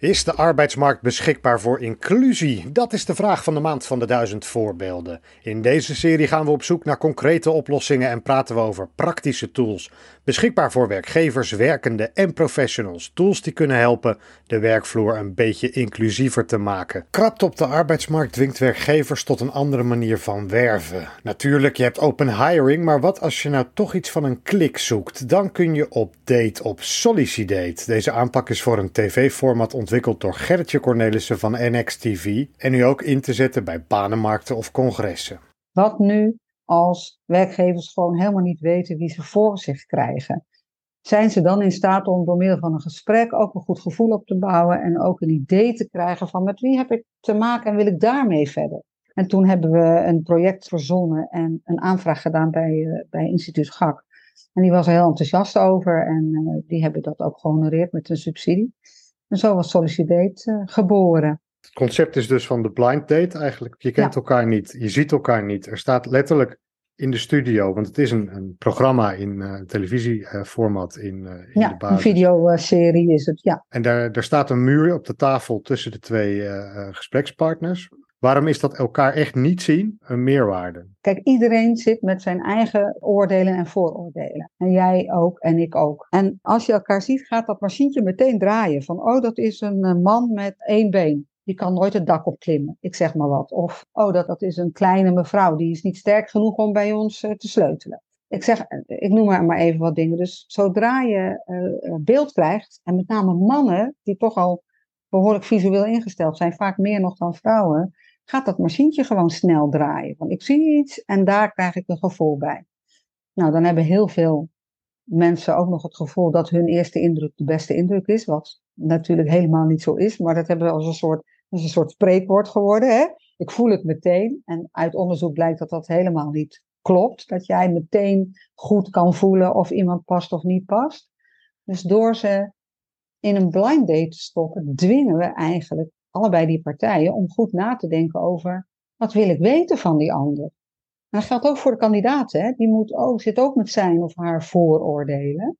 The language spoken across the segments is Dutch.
Is de arbeidsmarkt beschikbaar voor inclusie? Dat is de vraag van de maand van de duizend voorbeelden. In deze serie gaan we op zoek naar concrete oplossingen en praten we over praktische tools. Beschikbaar voor werkgevers, werkenden en professionals. Tools die kunnen helpen de werkvloer een beetje inclusiever te maken. Krapte op de arbeidsmarkt dwingt werkgevers tot een andere manier van werven. Natuurlijk, je hebt open hiring, maar wat als je nou toch iets van een klik zoekt? Dan kun je op date op Solicidate. Deze aanpak is voor een tv-format ontwikkeld ontwikkeld door Gertje Cornelissen van NXTV en nu ook in te zetten bij banenmarkten of congressen. Wat nu als werkgevers gewoon helemaal niet weten wie ze voor zich krijgen? Zijn ze dan in staat om door middel van een gesprek ook een goed gevoel op te bouwen en ook een idee te krijgen van met wie heb ik te maken en wil ik daarmee verder? En toen hebben we een project verzonnen en een aanvraag gedaan bij, uh, bij instituut GAK. En die was er heel enthousiast over en uh, die hebben dat ook gehonoreerd met een subsidie. En zo was Solicidate uh, geboren. Het concept is dus van de blind date eigenlijk. Je kent ja. elkaar niet, je ziet elkaar niet. Er staat letterlijk in de studio, want het is een, een programma in uh, televisieformat in, uh, in ja, de basis. een videoserie is het, ja. En daar, daar staat een muur op de tafel tussen de twee gesprekspartners. Waarom is dat elkaar echt niet zien een meerwaarde? Kijk, iedereen zit met zijn eigen oordelen en vooroordelen. En jij ook en ik ook. En als je elkaar ziet, gaat dat machientje meteen draaien. Van, oh, dat is een man met één been. Die kan nooit het dak opklimmen, ik zeg maar wat. Of, oh, dat, dat is een kleine mevrouw, die is niet sterk genoeg om bij ons uh, te sleutelen. Ik zeg, ik noem maar, maar even wat dingen. Dus zodra je beeld krijgt, en met name mannen, die toch al behoorlijk visueel ingesteld zijn, vaak meer nog dan vrouwen, gaat dat machientje gewoon snel draaien. Want ik zie iets en daar krijg ik een gevoel bij. Nou, dan hebben heel veel mensen ook nog het gevoel dat hun eerste indruk de beste indruk is, wat natuurlijk helemaal niet zo is, maar dat hebben we als een soort, als een soort spreekwoord geworden. Hè? Ik voel het meteen en uit onderzoek blijkt dat dat helemaal niet klopt, dat jij meteen goed kan voelen of iemand past of niet past. Dus door ze in een blind date te stoppen, dwingen we eigenlijk allebei die partijen, om goed na te denken over wat wil ik weten van die ander. En dat geldt ook voor de kandidaat, die moet ook, zit ook met zijn of haar vooroordelen.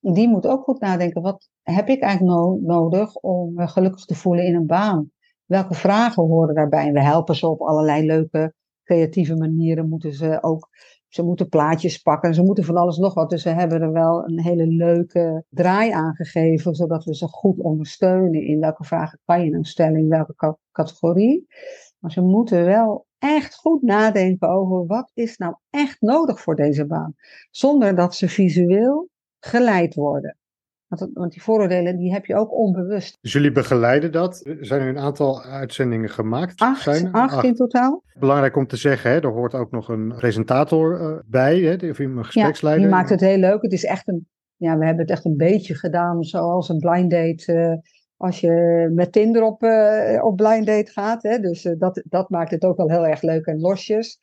Die moet ook goed nadenken, wat heb ik eigenlijk no nodig om me gelukkig te voelen in een baan? Welke vragen horen daarbij? En we helpen ze op allerlei leuke, creatieve manieren. Moeten ze ook ze moeten plaatjes pakken, ze moeten van alles nog wat. Dus we hebben er wel een hele leuke draai aangegeven, zodat we ze goed ondersteunen in welke vragen kan je nou stellen, in welke categorie. Maar ze moeten wel echt goed nadenken over wat is nou echt nodig voor deze baan. Zonder dat ze visueel geleid worden. Want, want, die vooroordelen die heb je ook onbewust. Dus jullie begeleiden dat? Zijn er een aantal uitzendingen gemaakt? Acht, zijn acht, acht in totaal. Belangrijk om te zeggen, hè, er hoort ook nog een presentator uh, bij, hè, of een gespreksleider. Ja, die maakt het heel leuk. Het is echt een, ja, we hebben het echt een beetje gedaan zoals een blind date. Uh, als je met Tinder op, uh, op blind date gaat. Hè, dus dat, dat maakt het ook wel heel erg leuk en losjes.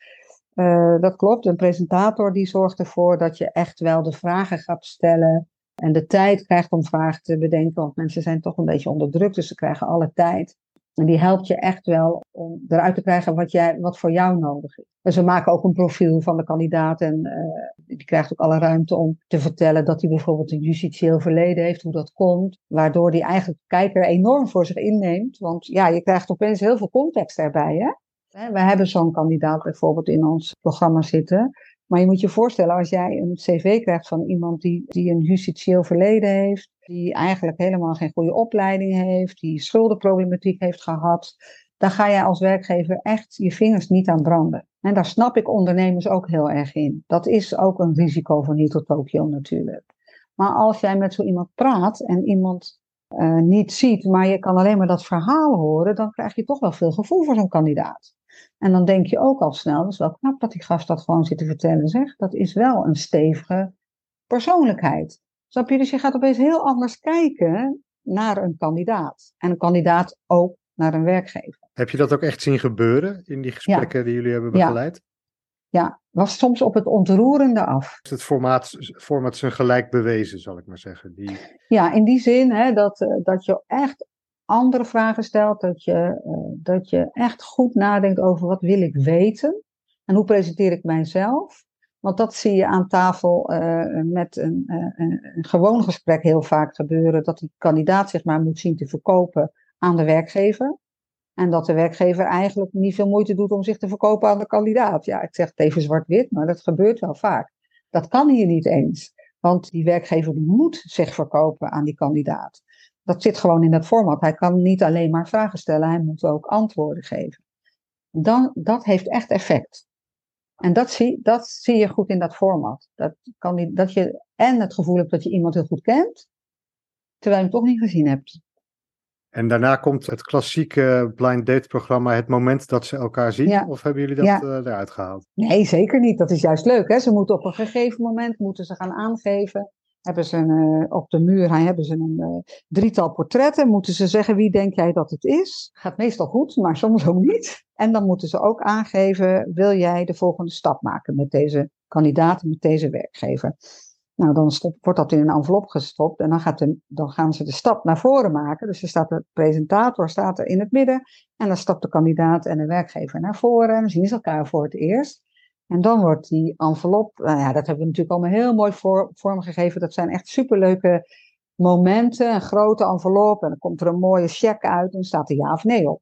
dat klopt. Een presentator die zorgt ervoor dat je echt wel de vragen gaat stellen en de tijd krijgt om vragen te bedenken, want mensen zijn toch een beetje onder druk, dus ze krijgen alle tijd. En die helpt je echt wel om eruit te krijgen wat, jij, wat voor jou nodig is. Dus we maken ook een profiel van de kandidaat en uh, die krijgt ook alle ruimte om te vertellen dat hij bijvoorbeeld een justitieel verleden heeft, hoe dat komt. Waardoor die eigenlijk kijker enorm voor zich inneemt. Want ja, je krijgt opeens heel veel context erbij. Hè? We hebben zo'n kandidaat bijvoorbeeld in ons programma zitten. Maar je moet je voorstellen, als jij een cv krijgt van iemand die, die een justitieel verleden heeft, die eigenlijk helemaal geen goede opleiding heeft, die schuldenproblematiek heeft gehad, dan ga jij als werkgever echt je vingers niet aan branden. En daar snap ik ondernemers ook heel erg in. Dat is ook een risico van hier tot Tokio natuurlijk. Maar als jij met zo iemand praat en iemand uh, niet ziet, maar je kan alleen maar dat verhaal horen, dan krijg je toch wel veel gevoel voor zo'n kandidaat. En dan denk je ook al snel, dat is wel knap dat die gast dat gewoon zit te vertellen, zeg. Dat is wel een stevige persoonlijkheid. Snap je? Dus je gaat opeens heel anders kijken naar een kandidaat. En een kandidaat ook naar een werkgever. Heb je dat ook echt zien gebeuren in die gesprekken ja. die jullie hebben begeleid? Ja. ja, was soms op het ontroerende af. Het formaat, formaat zijn gelijk bewezen, zal ik maar zeggen. Die... Ja, in die zin hè, dat, dat je echt andere vragen stelt, dat je, uh, dat je echt goed nadenkt over wat wil ik weten en hoe presenteer ik mijzelf. Want dat zie je aan tafel met een, een, gewoon gesprek heel vaak gebeuren. Dat die kandidaat zich maar moet zien te verkopen aan de werkgever. En dat de werkgever eigenlijk niet veel moeite doet om zich te verkopen aan de kandidaat. Ja, ik zeg het even zwart-wit, maar dat gebeurt wel vaak. Dat kan hier niet eens. Want die werkgever moet zich verkopen aan die kandidaat. Dat zit gewoon in dat format. Hij kan niet alleen maar vragen stellen, hij moet ook antwoorden geven. Dan, dat heeft echt effect. En dat zie, dat zie je goed in dat format. Dat, kan niet, dat je en het gevoel hebt dat je iemand heel goed kent, terwijl je hem toch niet gezien hebt. En daarna komt het klassieke blind date programma, het moment dat ze elkaar zien. Of hebben jullie dat ja. uh, eruit gehaald? Nee, zeker niet. Dat is juist leuk. Hè? Ze moeten op een gegeven moment moeten ze gaan aangeven. Hebben ze uh, op de muur hebben ze een uh, drietal portretten. Moeten ze zeggen wie denk jij dat het is? Gaat meestal goed, maar soms ook niet. En dan moeten ze ook aangeven, wil jij de volgende stap maken met deze kandidaat, met deze werkgever? Nou, dan wordt dat in een envelop gestopt en dan, gaat de, dan gaan ze de stap naar voren maken. Dus er staat de presentator staat er in het midden en dan stapt de kandidaat en de werkgever naar voren en zien ze elkaar voor het eerst. En dan wordt die envelop, nou ja, dat hebben we natuurlijk allemaal heel mooi voor, vormgegeven. Dat zijn echt superleuke momenten, een grote envelop en dan komt er een mooie check uit en staat er ja of nee op.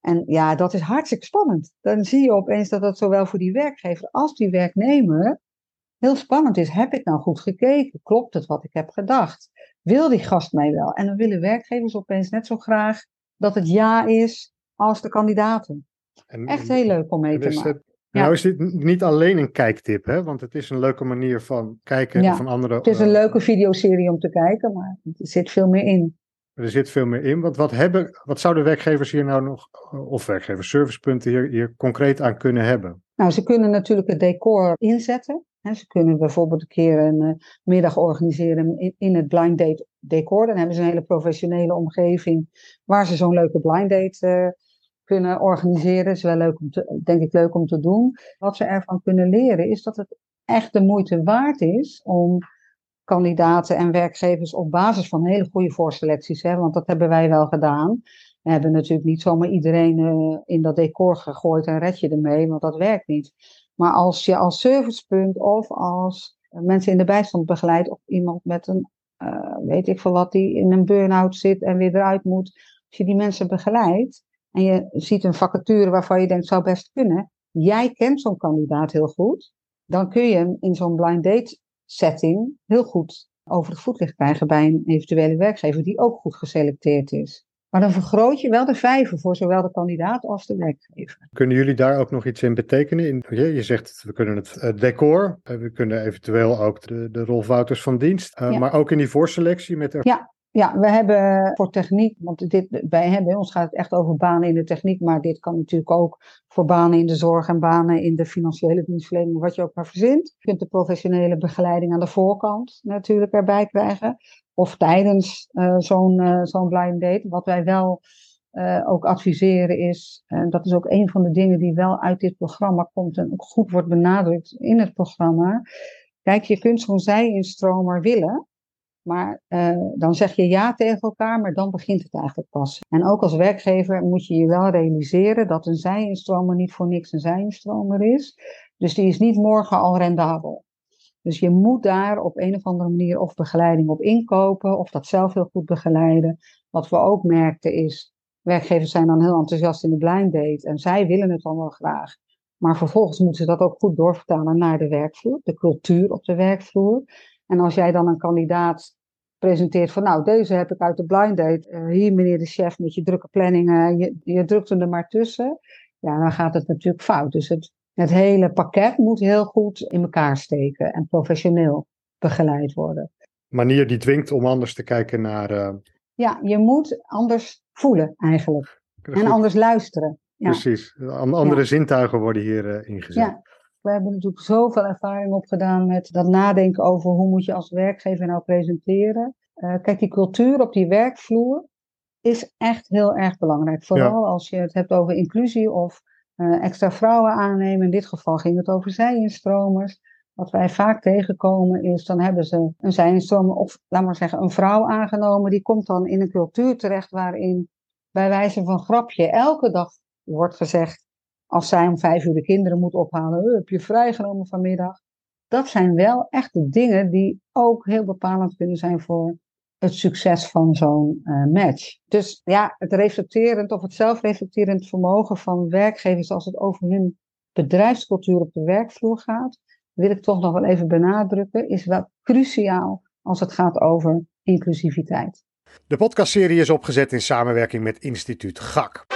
En ja, dat is hartstikke spannend. Dan zie je opeens dat dat zowel voor die werkgever als die werknemer heel spannend is. Heb ik nou goed gekeken? Klopt het wat ik heb gedacht? Wil die gast mij wel? En dan willen werkgevers opeens net zo graag dat het ja is als de kandidaten. En, Echt heel leuk om mee te maken. Nou is dit niet alleen een kijktip, hè? want het is een leuke manier van kijken van andere... Het is een uh, leuke videoserie om te kijken, maar er zit veel meer in. Er zit veel meer in. Want wat, hebben, wat zouden werkgevers hier nou nog, of werkgevers, servicepunten hier, hier concreet aan kunnen hebben? Nou, ze kunnen natuurlijk het decor inzetten ze kunnen bijvoorbeeld een keer een uh, middag organiseren in, in, het blind date decor. Dan hebben ze een hele professionele omgeving waar ze zo'n leuke blind date uh, kunnen organiseren. is wel leuk om te, denk ik leuk om te doen. Wat ze ervan kunnen leren is dat het echt de moeite waard is om kandidaten en werkgevers op basis van hele goede voorselecties, hè, want dat hebben wij wel gedaan. We hebben natuurlijk niet zomaar iedereen uh, in dat decor gegooid en red je ermee, want dat werkt niet. Maar als je als servicepunt of als mensen in de bijstand begeleidt of iemand met een, uh, weet ik veel wat, die in een burn-out zit en weer eruit moet. Als je die mensen begeleidt en je ziet een vacature waarvan je denkt zou best kunnen. Jij kent zo'n kandidaat heel goed. Dan kun je hem in zo'n blind date setting heel goed over het voetlicht krijgen bij een eventuele werkgever die ook goed geselecteerd is. Maar dan vergroot je wel de vijver voor zowel de kandidaat als de werkgever. Kunnen jullie daar ook nog iets in betekenen? Je zegt, we kunnen het decor, eh, we kunnen eventueel ook de, de Wouters van dienst, uh, maar ook in die voorselectie met... De... Ja, ja, we hebben voor techniek, want dit, bij, bij ons gaat het echt over banen in de techniek, maar dit kan natuurlijk ook voor banen in de zorg en banen in de financiële dienstverlening, wat je ook maar verzint. Je kunt de professionele begeleiding aan de voorkant natuurlijk erbij krijgen of tijdens uh, zo'n uh, zo'n blind date. Wat wij wel uh, ook adviseren is, en dat is ook een van de dingen die wel uit dit programma komt en ook goed wordt benadrukt in het programma. Kijk, je kunt zo'n zijinstromer willen, maar dan zeg je ja tegen elkaar, maar dan begint het eigenlijk pas. En ook als werkgever moet je je wel realiseren dat een zijinstromer niet voor niks een zijinstromer is. Dus die is niet morgen al rendabel. Dus je moet daar op een of andere manier of begeleiding op inkopen, of dat zelf heel goed begeleiden. Wat we ook merkten is, werkgevers zijn dan heel enthousiast in de blind date en zij willen het dan wel graag. Maar vervolgens moeten ze dat ook goed doorvertalen naar de werkvloer, de cultuur op de werkvloer. En als jij dan een kandidaat presenteert van, nou, deze heb ik uit de blind date, uh, hier meneer de chef met je drukke planningen, je, je drukt hem er maar tussen. Ja, dan gaat het natuurlijk fout. Dus het, het hele pakket moet heel goed in elkaar steken en professioneel begeleid worden. Manier die dwingt om anders te kijken naar. Uh... Ja, je moet anders voelen eigenlijk. En anders luisteren. Ja. Precies. Andere ja. zintuigen worden hier uh, ingezet. Ja. We hebben natuurlijk zoveel ervaring opgedaan met dat nadenken over hoe moet je als werkgever nou presenteren. Uh, kijk, die cultuur op die werkvloer is echt heel erg belangrijk. Vooral als je het hebt over inclusie of uh, extra vrouwen aannemen. In dit geval ging het over zijinstromers. Wat wij vaak tegenkomen is, dan hebben ze een zijinstromer of, laat maar zeggen, een vrouw aangenomen. Die komt dan in een cultuur terecht waarin bij wijze van grapje elke dag wordt gezegd, als zij om vijf uur de kinderen moet ophalen, heb je vrijgenomen vanmiddag. dat zijn wel echt de dingen die ook heel bepalend kunnen zijn voor het succes van zo'n uh, match. Dus ja, het reflecterend of het zelfreflecterend vermogen van werkgevers als het over hun bedrijfscultuur op de werkvloer gaat, wil ik toch nog wel even benadrukken, is wel cruciaal als het gaat over inclusiviteit. De podcastserie is opgezet in samenwerking met instituut GAK.